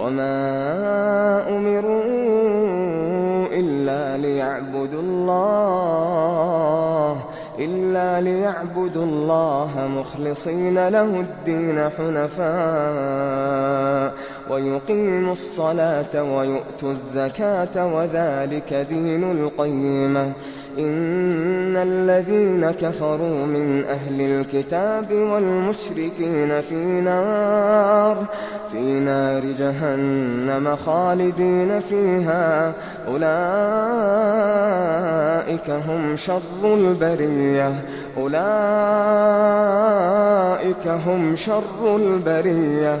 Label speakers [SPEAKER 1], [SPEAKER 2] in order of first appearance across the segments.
[SPEAKER 1] وما أمروا إلا ليعبدوا الله إلا ليعبدوا الله مخلصين له الدين حنفاء ويقيموا الصلاة ويؤتوا الزكاة وذلك دين القيمة. إن الذين كفروا من أهل الكتاب والمشركين في نار في نار جهنم خالدين فيها. أولئك هم شر البرية. أولئك هم شر البرية.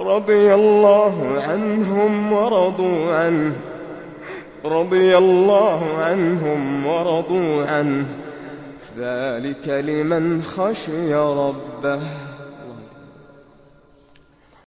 [SPEAKER 1] رضي الله عنهم ورضوا عنه. رضي الله عنهم ورضوا عنه. ذلك لمن خشي ربه.